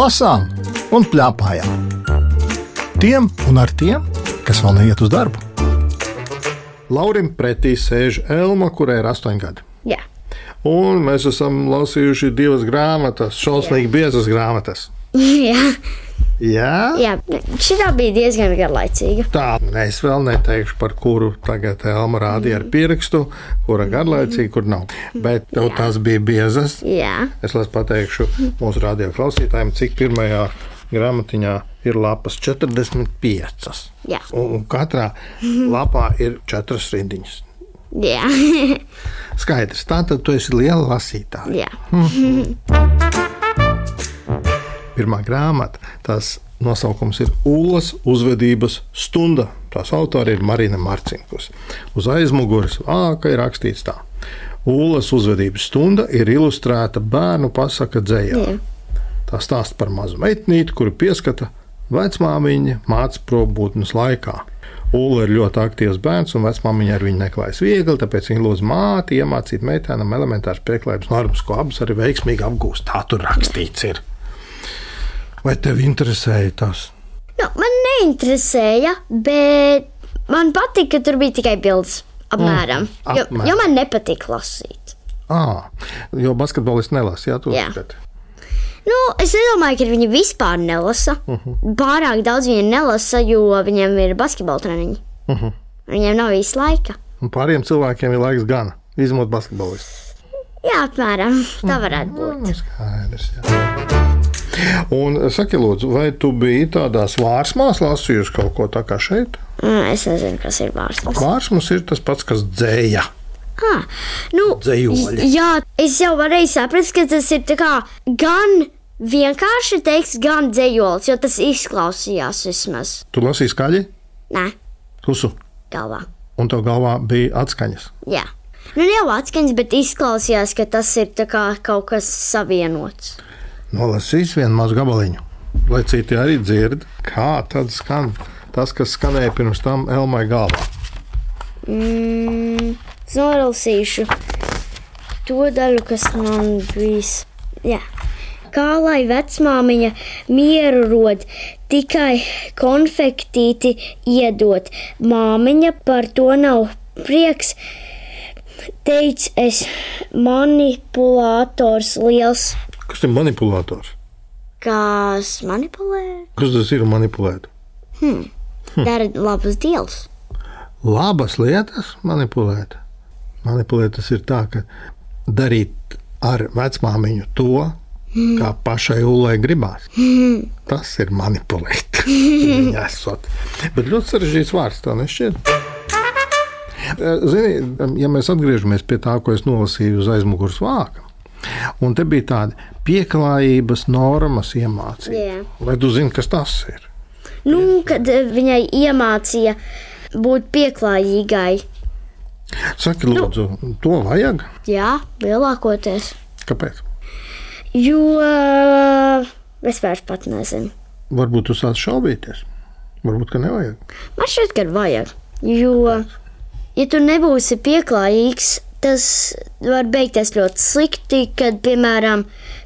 lasām un plēpājām. Tiem un ar tiem, kas vēl neiet uz darbu. Laurim pretī sēž Elma, kurai ir astoņi gadi. Jā. Un mēs esam lasījuši divas grāmatas, šausmīgi biezas grāmatas. Jā. Jā, Jā, šī bija diezgan garlaicīga. tā es vēl neteikšu, par kuru tagad Elma rādīja ar pirkstu, kura garlaicīga, kur nav. Bet tev tās bija biezas. Jā, Es lai pateikšu mūsu radio klausītājiem, cik pirmajā grāmatiņā ir lapas 45. Jā. Un, un katrā lapā ir četras rindiņas. jā. Skaidrs, tā tad tu esi liela lasītāja. jā. Pirmā grāmata, tās nosaukums ir Ulas uzvedības stunda. Tās autori ir Marina Marcinkus. Uz aizmugures vāka ir rakstīts tā. Ulas uzvedības stunda ir ilustrēta bērnu pasaka dzējā. Jā. Tā stāsta par mazu meitnīti, kuru pieskata vecmāmiņa mācību probūtnes laikā. Ula ir ļoti aktīvs bērns, un vecmāmiņa ar viņu neklājas viegli, tāpēc viņa lūdz māti iemācīt meitenam elementāras pieklājības normas, ko abas arī veiksmīgi apgūst. Tā tur rakstīts ir. Vai tev interesēja tas? Nu, man neinteresēja, bet man patika, ka tur bija tikai bildes. Apmēram. Mm, Jo, apmēram. jo man nepatīk lasīt. À, jo basketbolists nelasa, jā, tu Jā. uzskati. Nu, es nedomāju, ka viņi vispār nelasa. Uh Mhm. -huh. Pārāk daudz viņi nelasa, jo viņiem ir basketbola treniņi. Uh Mhm. -huh. Viņiem nav īsti laika. Un pāriem cilvēkiem ir laiks gan, izņemot basketbolistu. Jā, apmēram tā varētu būt. Nu, Skaidrs, jā. Un saki, lūdzu, vai tu biji tādās vārsmās lasījusi kaut ko tā kā šeit? Es nezinu, kas ir vārsts. Vārsmas ir tas pats, kas dzēja. Ah, nu, Dzējoļi. jā, es jau varēju saprast, ka tas ir gan vienkārši teiks, gan dzējols, jo tas izklausījās vismaz. Tu lasīji skaļi, Nē, klusu, galvā. un tev galvā bija atskaņas. Jā. Nu, jau atskaņas, bet izklausījās, ka tas ir kā kaut kas savienots. Nolasīs vienu mazu gabaliņu, lai citi arī dzird, kā tad skan tas, kas skanēja pirms tam Elmai galvā. Mm, es nolasīšu to daļu, kas man bijis. Jā. Kā lai vecmāmiņa mieru rod, tikai konfektīti iedot. Māmiņa par to nav prieks. Teic, es manipulators liels, Kas ir manipulators? kas manipulē, Kas tas ir manipulēt? dara labus dēlus. Labas lietas manipulēt. Manipulēt tas ir tā, ka darīt ar vecmāmiņu to, kā pašai ulai gribās. Tas ir manipulēt. Esot. Bet ļoti sarežģīts vārds, tā nešķiet. Zini, ja mēs atgriežamies pie tā, ko es nolasīju uz aizmugures vāka, un te bija tāda pieklājības normas iemācība. Jā. Vai tu zini, kas tas ir? Nu, kad eh, viņai iemācīja būt pieklājīgai. Saki, lūdzu, to vajag? Jā, lielākoties. Kāpēc? Jo eh, es vairs pat nezinu. Varbūt tu sāc šaubīties. Varbūt, ka nevajag. Man šķiet, ka vajag. Jo, ja tu nebūsi pieklājīgs, tas var beigties ļoti slikti, kad, piemēram,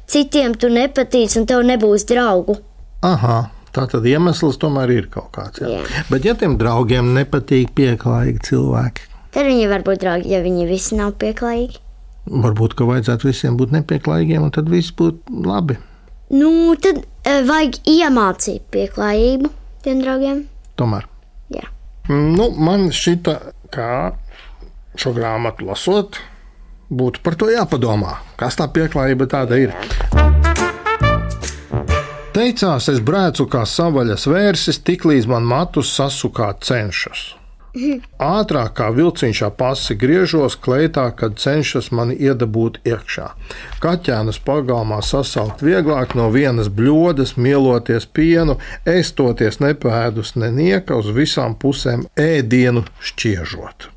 citiem tu nepatīc un tev nebūs draugu. Aha, tā tad iemesls tomēr ir kaut kāds. Jā. Jā. Bet, ja tiem draugiem nepatīk pieklājīgi cilvēki, Tad viņi var būt draugi, ja viņi visi nav pieklājīgi. varbūt, ka vajadzētu visiem būt nepieklājīgiem, un tad viss būtu labi. Nu, tad eh, vajag iemācīt pieklājību tiem draugiem. Tomēr. Jā. Nu, man šķita, ka šo grāmatu lasot, būtu par to jāpadomā. Kas tā pieklājība tāda ir? Teicās, es brēcu kā savaļas vērsis, tiklīdz man matus sasukāt cenšas. Ātrāk kā vilciņš ap pasi griežos kleitā, kad cenšas mani iedabūt iekšā. Kaķēnus pagalmā sasaukt vieglāk no vienas bļodas, mieloties pienu, estoties nepēdus nenieka uz visām pusēm ēdienu šķiežot.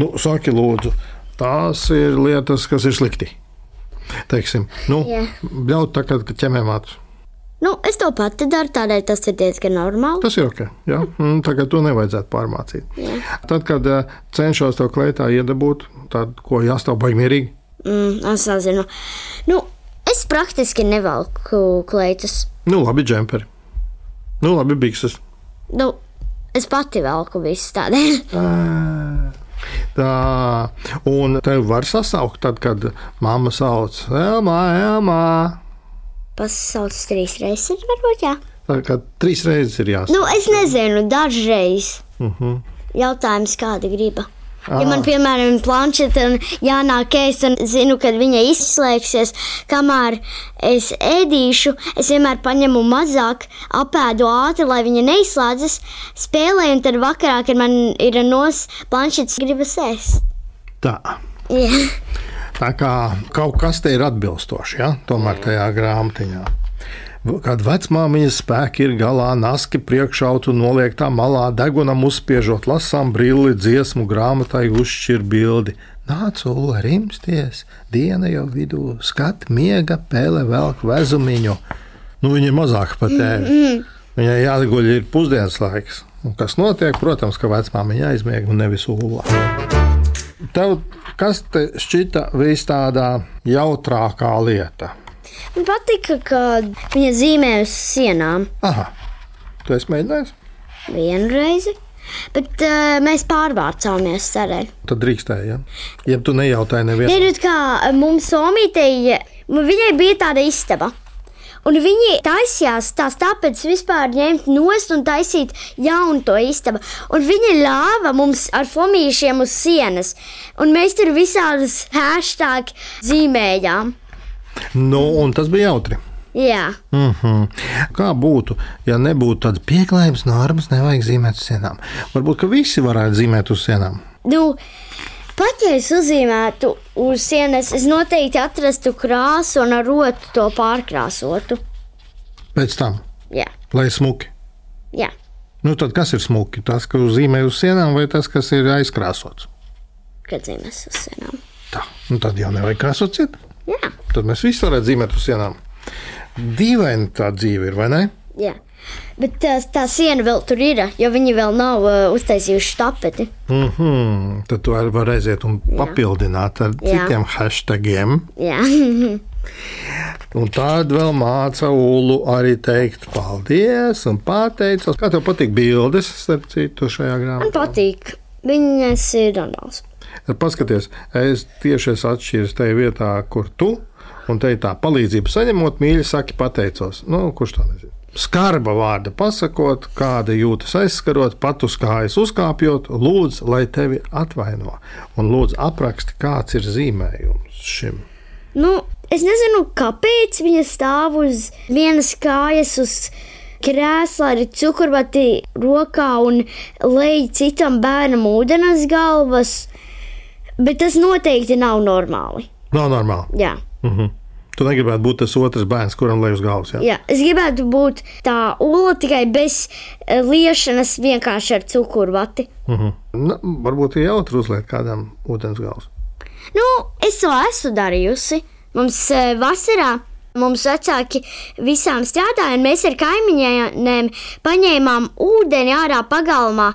Nu, saki, lūdzu, tās ir lietas, kas ir slikti. Teiksim, nu, Jā. bļaut tā, kad ķemē matus. Nu, es to pati daru, tādēļ tas ir diezgan normāli. Tas ir ok. Jā? Mm, Tagad to nevajadzētu pārmācīt. Tad, kad eh, cenšos to kleitā iedabūt, tad ko jāstāv baigi mierīgi. Mm, es nezinu. Nu, es praktiski nevelku kleitas. Nu, labi, džemperi. Nu, labi, bikses. Nu, es pati velku visu tādēļ. Tā, un tev var sasaukt, tad, kad mamma sauc Elmā, Elmā. Pasaules trīs reizes, varbūt jā. Tā kā trīs reizes ir jāsaka. Nu, es nezinu, dažreiz. Uh -huh. Jautājums, kāda griba. Ja man, piemēram, ir planšeta un jānāk ēst, un zinu, kad viņa izslēgsies, kamēr es ēdīšu, es vienmēr paņemu mazāk, apēdu ātri, lai viņa neizslēdzas, spēlēju, un tad vakarā, kad man ir nos planšetes, gribas ēst. Tā. Jā. Tā kā kaut kas te ir atbilstoši, ja? tomēr tajā grāmatiņā. Kad vecmāmiņas spēki ir galā, naski priekšautu noliektā malā, degunam uzspiežot lasām brilli, dziesmu grāmatai uzšķir bildi. Nāc, ula, rimsties, diena jau vidū, skat, miega, pēle, velk vezumiņu. Nu, viņa ir mazāk pat ēda. Viņai jāguļ ir pusdienas laiks. Un kas notiek? Protams, ka vecmāmiņa aizmiega un nevis ula. Tev kas te šķita vis tādā jautrākā lieta? Man patika, ka viņa zīmē uz sienām Aha, tu esi mēģinājis? vienu reizi, bet uh, mēs pārvācāmies cerēļ. Tad drīkstēji, ja? Ja tu nejautāji nevienam. Ziniet, kā mums Somītei, viņai bija tāda istaba. Un viņi taisījās tās tāpēc vispār ņemt nost un taisīt jaunu to istabu. Un viņi ļāva mums ar fomīšiem uz sienas. Un mēs tur visādus hashtag zīmējām. Nu, un tas bija jautri. Jā, Mm -hmm. Kā būtu, ja nebūtu tādas pieklājības normas, nevajag zīmēt uz sienām? Varbūt, ka visi varētu zīmēt uz sienām. nu, pat ja es uzzīmētu uz sienas, es noteikti atrastu krāsu un ar rotu to pārkrāsotu. Pēc tam, Jā, lai smuki. jā. Nu, tad kas ir smuki? Tas, ka zīmē uz sienām, vai tas, kas ir aizkrāsots? kad zīmēs uz sienām. Tā, nu, tad jau nevajag krāsot ciet. Jā, Tad mēs visi varētu zīmēt uz sienām. Dīvaini tā dzīve ir, vai ne? jā. Bet tā, tā siena vēl tur ir, jo viņi vēl nav uh, uztaisījuši tapeti. Mm -hmm. Tad vari var aiziet un papildināt ar Jā. citiem hashtagiem. Jā, Un tad vēl māca Ulu arī teikt paldies un pateicos. Kā tev patīk bildes, starp citu, šajā man grāmatā? patīk. Viņas ir dandāls. Paskaties, es tieši esmu atšķīris tajā vietā, kur tu un te ir tā palīdzība saņemot, mīļi saki, pateicos. Nu, kurš tā nezina? Skarba vārda pasakot, kāda jūtas aizskarot, pat uz kājas uzkāpjot, lūdzu, lai tevi atvaino. Un lūdzu, apraksti, kāds ir zīmējums šim. Nu, es nezinu, kāpēc viņa stāv uz vienas kājas, uz krēsla ar cukurbati rokā un lej citam bērnam ūdens galvas. Bet tas noteikti nav normāli. Nav normāli. Jā, Mhm. Tu negribētu būt tas otrs bērns, kuram lej uz galvas. Jā? jā. es gribētu būt tā ula tikai bez eh, liešanas, vienkārši ar cukurbati. Mhm. Nu, varbūt ir jautri uzliekt kādam ūdens galvas. Nu, es to esmu darījusi. Mums eh, vasarā mums vecāki visām strādāja, un mēs ar kaimiņiem paņēmām ūdeni ārā pagalmā.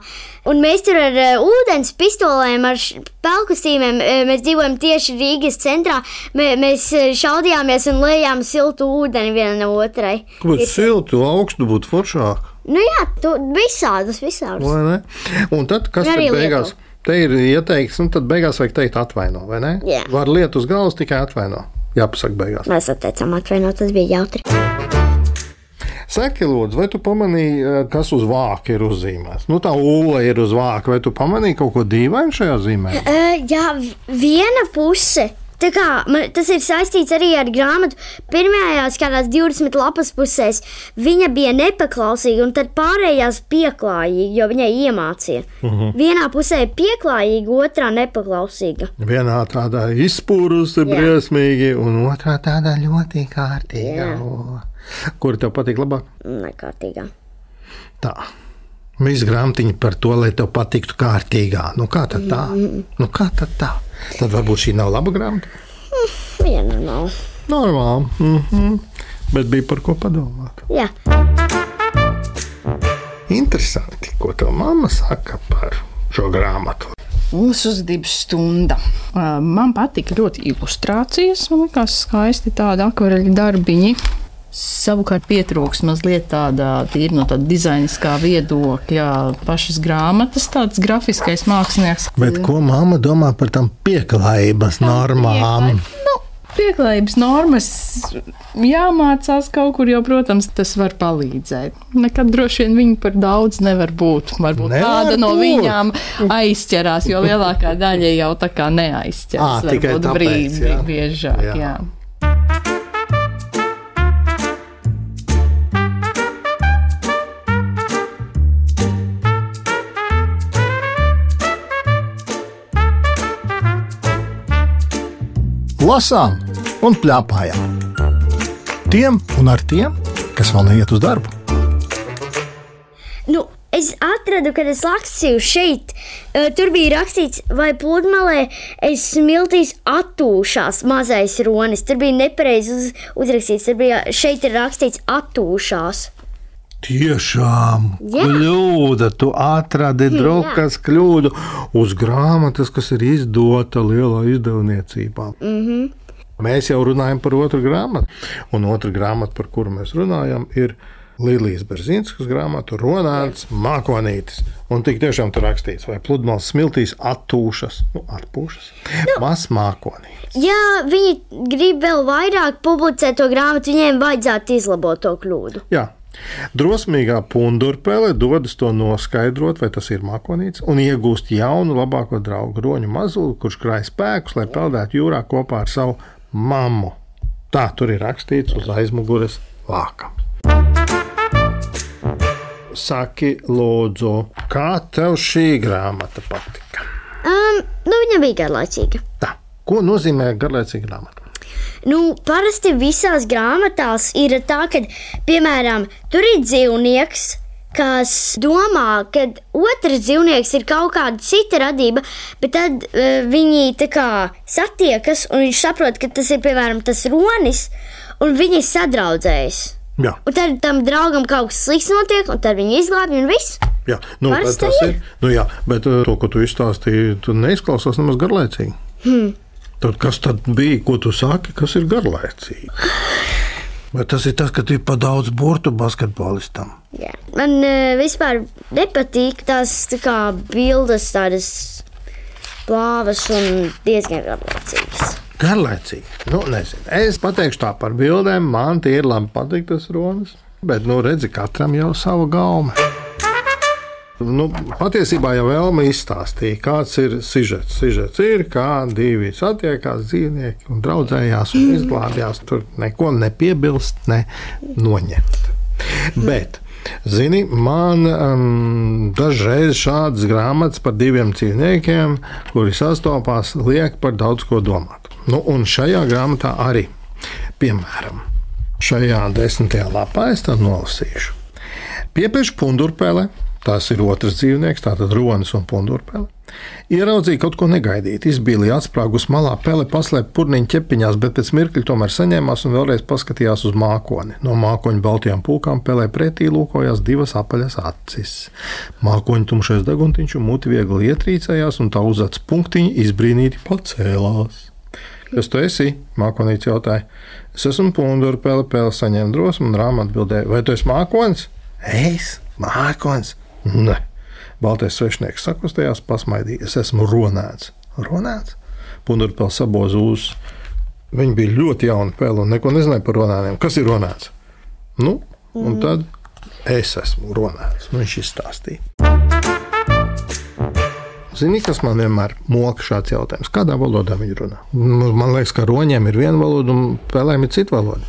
Un mēs tur ar eh, ūdens pistolēm, ar pelkusīmēm, eh, mēs dzīvojam tieši Rīgas centrā. Mē, mēs eh, šaudījāmies un lejām siltu ūdeni vienam otrai. Būtu siltu, augstu, būtu foršāk. Nu jā, tu visādus, visādus. vai ne? Un tad, kas tad beigās? lietu. Te ir ieteikts, un tad beigās vajag teikt, atvaino, vai ne? Jā. Var lietu uz galvas tikai atvaino. Jāpasaka beigās. Mēs atteicām atvainot, tas bija jautri. Saki, lūdzu, vai tu pamanīji, eh, kas uz vāka ir uzzīmēts? Nu, tā ūle ir uz vāka, vai tu pamanīji kaut ko dīvainu šajā zīmē? Uh, jā, viena puse. Tā kā, man, tas ir saistīts arī ar grāmatu. Pirmajās kādās 20 lapas pusēs viņa bija nepaklausīga, un tad pārējās pieklājīga, jo viņai iemācīja. Uh Mhm. -huh. Vienā pusē pieklājīga, otrā nepaklausīga. Vienā tādā izpūrusi Jā. briesmīgi, un otrā tādā ļoti kārtīga. Jā. Kur tev patīk labāk? Nekārtīgā. Tā. Viss grāmatiņa par to, lai tev patiktu kārtīgā. Nu, kā tad tā? Nu, kā tad tā? Tad varbūt šī nav laba grāmata. Viena nav. Normāli. Mm -hmm. Bet bija par ko padomāt. Jā, Interesanti, ko tev mamma saka par šo grāmatu. Mūsu uzvedības stunda. Man patika ļoti ilustrācijas. Man liekas, skaisti tādi akvareļu darbiņi. Savukārt pietrūks mazliet tādā tīri no tāda dizainiskā viedokļa, pašas grāmatas, tāds grafiskais mākslinieks. Bet ko mamma domā par tām pieklājības normām? Nu, Pieklājības normas jāmācās kaut kur, jo, protams, tas var palīdzēt. Nekad droši vien viņi par daudz nevar būt. Varbūt Nevar kāda no būt. viņām aizķerās, jo lielākā daļa jau tā kā neaizķerās. Ā, tikai tāpēc, brīdi jā. biežāk. Jā. Jā. Lasām un plēpājām. Tiem un ar tiem, kas vēl neiet uz darbu. Nu, es atradu, kad es lasīju šeit, eh, tur bija rakstīts, vai pludmalē es smiltīs attūšās mazais ronis. Tur bija nepareizi uz, uzrakstīts, tur bija šeit ir rakstīts attūšās. Tiešām Jā. kļūda. Tu atradi drukas kļūdu uz grāmatas, kas ir izdota lielā izdevniecībā. Mm -hmm. Mēs jau runājam par otru grāmatu, un otra grāmata, par kuru mēs runājam, ir Līlijas Berzīnskas grāmata, Ronāts Mākonītis. Un tik tiešām tur rakstīts, vai pludmales smiltīs attūšas, nu, atpūšas. Mazs mākonītis. Ja viņi grib vēl vairāk publicēt to grāmatu, viņiem vajadzētu izlabot to kļūdu. Jā. Drosmīgā pundurpele dodas to noskaidrot, vai tas ir mākonīts, un iegūst jaunu, labāko draugu roņu mazuli, kurš krāj spēkus, lai peldētu jūrā kopā ar savu mammu. Tā tur ir rakstīts uz aizmugures vāka. Saki, lūdzu, kā tev šī grāmata patika? Um, nu, viņa bija garlaicīga. Tā, ko nozīmē garlaicīga grāmata? Nu, parasti visās grāmatās ir tā, ka, piemēram, tur ir dzīvnieks, kas domā, ka otrs dzīvnieks ir kaut kāda cita radība, bet tad uh, viņi tā kā satiekas un viņš saprot, ka tas ir piemēram tas ronis, un viņi sadraudzējas. Jā, Un tad tam draugam kaut kas slikts notiek, un tad viņi izglābj un viss. jā. Nu, tas tā ir. Nu, jā, bet uh, to, ko tu izstāstīji, tu neizklausās nemaz garlaicīgi. Hmm. Tad kas tad bija, ko tu saki, kas ir garlaicīgi? Vai tas ir tas, ka tu ir pa daudz burtu basketbolistam? Jā. Man uh, vispār nepatīk tās tā bildes, tādas plāvas un diezgan garlaicīgas. Garlaicīgi. Nu, nezinu. Es pateikšu tā par bildēm. Man tie ir labi patīk tas ronas. Bet, nu, redzi, katram jau sava gauma. Nu, patiesībā jau Vēlme izstāstīja, kāds ir sižets. Sižets ir, kā divi satiekās dzīvnieki un draudzējās un izglābjās. Tur neko nepiebilst, ne noņemt. Bet, zini, man um, dažreiz šādas grāmatas par diviem dzīvniekiem, kuri sastopās, liek par daudz ko domāt. Nu, un šajā grāmatā arī, piemēram, šajā desmitajā lapā es tādu nolasīšu. Piepieši pundurpele, tas ir otrs dzīvnieks, tātad ronis un pundurpele. Ieraudzīja kaut ko negaidītu, izbīlīja atsprāgus malā, pele paslēpa purniņu ķepiņās, bet pēc mirkļa tomēr saņēmās un vēlreiz paskatījās uz mākoni. No mākoņa baltajām pulkām pelē pretī lūkojās divas apaļas acis. Mākoņa tumšais deguntiņš un muti viegli ietrīcējās, un tā uz acu punktiņa izbrīnīti pacēlās. Kas tu esi? Mākonīts jautāja. Es esmu pundura, pele, pele, saņēma drosmi un rāmā atbildēja, vai tu esi mākonis? Es, mākonis. Nē, Baltais svešnieks sakustējās, pasmaidīja. Es esmu? Pundura pele saboza uz. Viņa bija ļoti jauna pele un neko nezināja par runātājiem. Kas ir runāts? Nu, un tad es esmu runāts. Nu, viņš izstāstīja. Zini, kas man vienmēr moka šāds jautājums? Kādā valodā viņi runā? Man liekas, ka roņiem ir viena valoda un pēlēm ir cita valoda.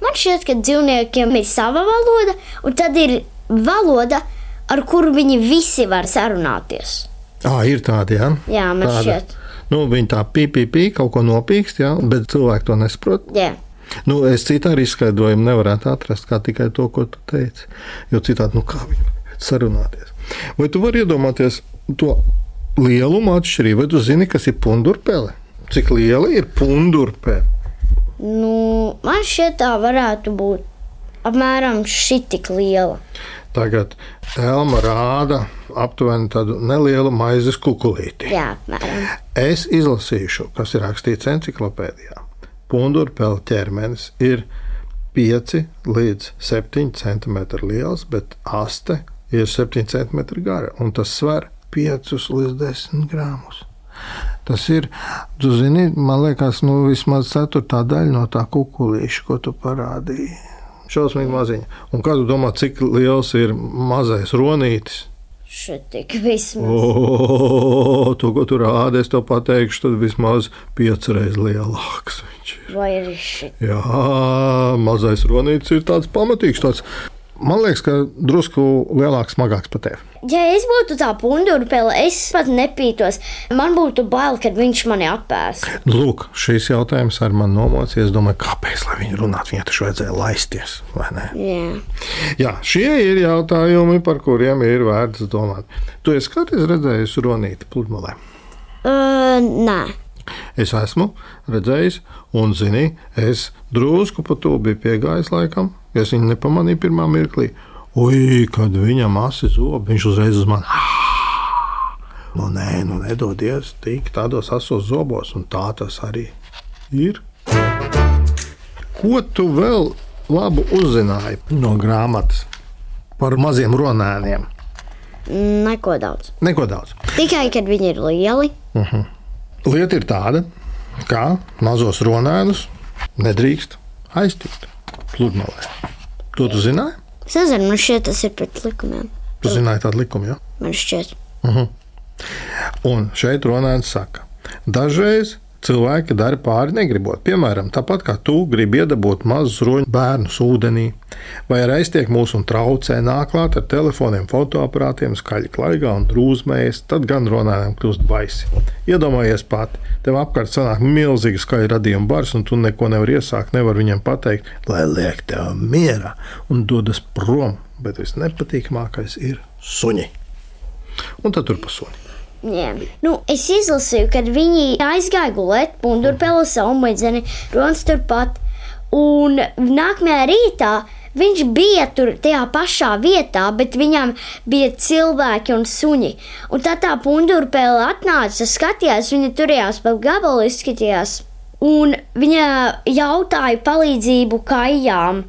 Man šķiet, ka dzīvniekiem ir sava valoda, un tad ir valoda, ar kuru viņi visi var sarunāties. Ah, ir tādi, jā. Jā, man Tāda. šķiet. Nu, viņi tā pīpīpī kaut ko nopīkst, jā, bet cilvēki to nesaprot. Jā. Nu, es citu arī izskaidrojumu nevarētu atrast, kā tikai to, ko tu teici. Jo citādi, nu, kā viņi sarunāties. Vai tu vari iedomāties to lielumu atšķirību, vai tu zini, kas ir pundurpele? Cik liela ir pundurpele? Nu, man šķiet, tā varētu būt apmēram šī tik liela. Tagad Elma rāda aptuveni tādu nelielu maizes kukulīti. Jā, apmēram. Es izlasīšu, kas ir rakstīts encyklopēdijā. Pundurpēļa ķermenis ir 5 līdz 7 cm liels, bet aste ir 7 cm gara un tas sver 5 līdz 10 gramus. Tas ir, tu zini, man liekas, nu, vismaz ceturtā daļa no tā kukurūza, ko tu parādīji. Šausmīgi maziņa. Un kā tu domā, cik liels ir mazais ronītis? Šeit tik vismaz. O, to, ko tu rādi, es tev pateikšu, tad vismaz piecreiz lielāks viņš ir. Vai arī šit? Jā, mazais ronītis ir tāds pamatīgs. Tāds, man liekas, ka drusku lielāks, smagāks par tevi. Ja es būtu tā pundura pele, es pat nepītos. Man būtu bail, kad viņš mani apēs. Lūk, šīs jautājums ar mani nomocīja. Es domāju, kāpēc viņi runātu, viņai taču vajadzēja laisties, vai ne? Jā. Jā, šie ir jautājumi, par kuriem ir vērts domāt. Tu esi kādreiz redzējis ronīti pludmalē? Uh, nē. Es esmu redzējis, un, zini, es drusku pa to biju piegājis laikam. Es viņu nepamanīju pirmā mirklī. Ui, kad viņam asi zobi, viņš uzreiz uz mani. Nu, nē, nu, nedodies tik tādos asos zobos, un tā tas arī ir. Ko tu vēl labu uzzināji no grāmatas par maziem ronēniem? Neko daudz. Neko daudz. Tikai, kad viņi ir lieli. Lieta ir tāda, ka mazos ronēnus nedrīkst aiztikt pludmalē. To tu zināji? Es nezinu, man šķiet, tas ir pret likumiem. Tu zināji tādu likumu, jā? Man šķiet, Un šeit runājot, saka, dažreiz cilvēki dara pāri negribot. Piemēram, tāpat kā tu gribi iedabūt mazus roņu bērnus ūdenī, vai aiztiek mūs un traucē, nāk klāt ar telefoniem, fotoaparātiem, skaļi klaigā un drūzmējas, tad gan runājām kļūst baisi. Iedomājies pat, tev apkārt sanāk milzīgi skaļi radījuma bars, un tu neko nevari iesākt, nevar viņiem pateikt, lai liek tev mierā un dodas prom, bet visnepatīkamākais ir suņi. Un tad tur pa suni. Jā. Nu, es izlasīju, kad viņi aizgāja gulēt, punduru pēlu savu maidzeni, Rons turpat. Un nākamajā rītā viņš bija tur tajā pašā vietā, bet viņam bija cilvēki un suņi. Un tā tā punduru pēle atnāca, skatījās, viņa turējās pa gabalu, izskatījās. Un viņa jautāja palīdzību kājām.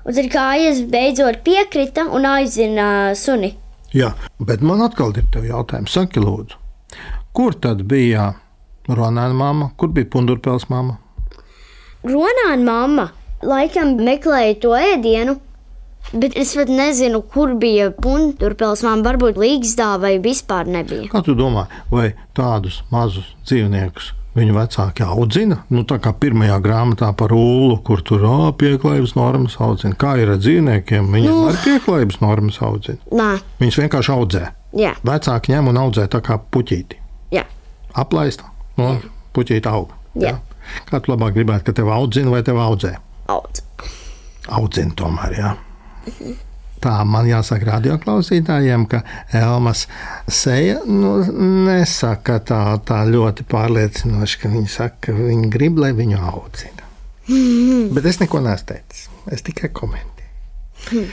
Un tad kājas beidzot piekrita un aizina suni. Jā, bet man atkal ir tev jautājums. Saki, lūdzu, kur tad bija Ronēna mamma, kur bija Pundurpils mamma? Ronāna mamma laikam meklēja to ēdienu, bet es pat nezinu, kur bija Pundurpils mamma. Varbūt Līgsdā vai vispār nebija. Kā tu domā, vai tādus mazus dzīvniekus viņu vecāki audzina? Nu, tā kā pirmajā grāmatā par ūlu, kur tur ā, pieklājības normas audzina. Kā ir ar dzīvniekiem? Viņiem Nu. arī pieklājības normas audzina. Nē, Viņus vienkārši audzē. jā, Vecāki ņem un audzē tā kā puķīti. jā. Aplaista, no puķīta auga. Jā. Kā tu labāk gribētu, ka tev audzina vai tev audzē? Audz. Audzina tomēr, jā. Tā man jāsaka radioklausītājiem, ka Elmas seja nu, nesaka tā, tā ļoti pārliecinoši, ka viņa saka, ka viņa grib, lai viņu audzina. Bet es neko neesmu teicis. Es tikai komentēju.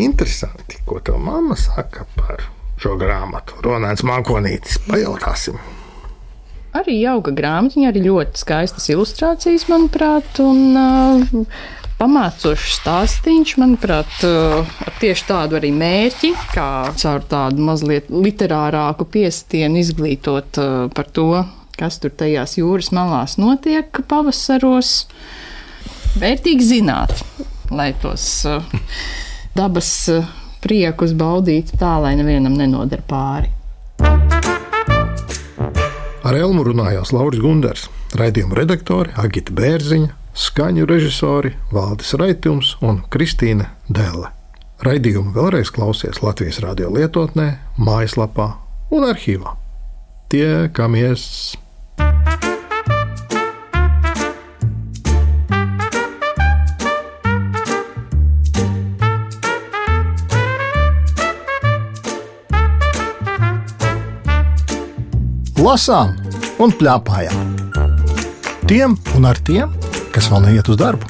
Interesanti, ko tev mamma saka par šo grāmatu. Ronāns Mākonītis. Pajautāsim. Arī jauka grāmatiņa, arī ļoti skaistas ilustrācijas, manuprāt, un uh, pamācošs stāstīns, manuprāt, uh, ar tieši tādu arī mērķi, kā caur tādu mazliet literārāku piestienu izglītot uh, par to, kas tur tajās jūras malās notiek pavasaros. Vērtīgi zināt, lai tos uh, dabas priekus baudītu tā, lai nevienam nenodara pāri. Ar Elmu runājās Lauris Gunders, raidījuma redaktore Agita Bērziņa, skaņu režisori Valdis Raitums un Kristīna Delle. Raidījumu vēlreiz klausies Latvijas radio lietotnē, mājaslapā un arhīvā. Tiekamies! Lasām un plēpājām. Tiem un ar tiem, kas vēl neiet uz darbu.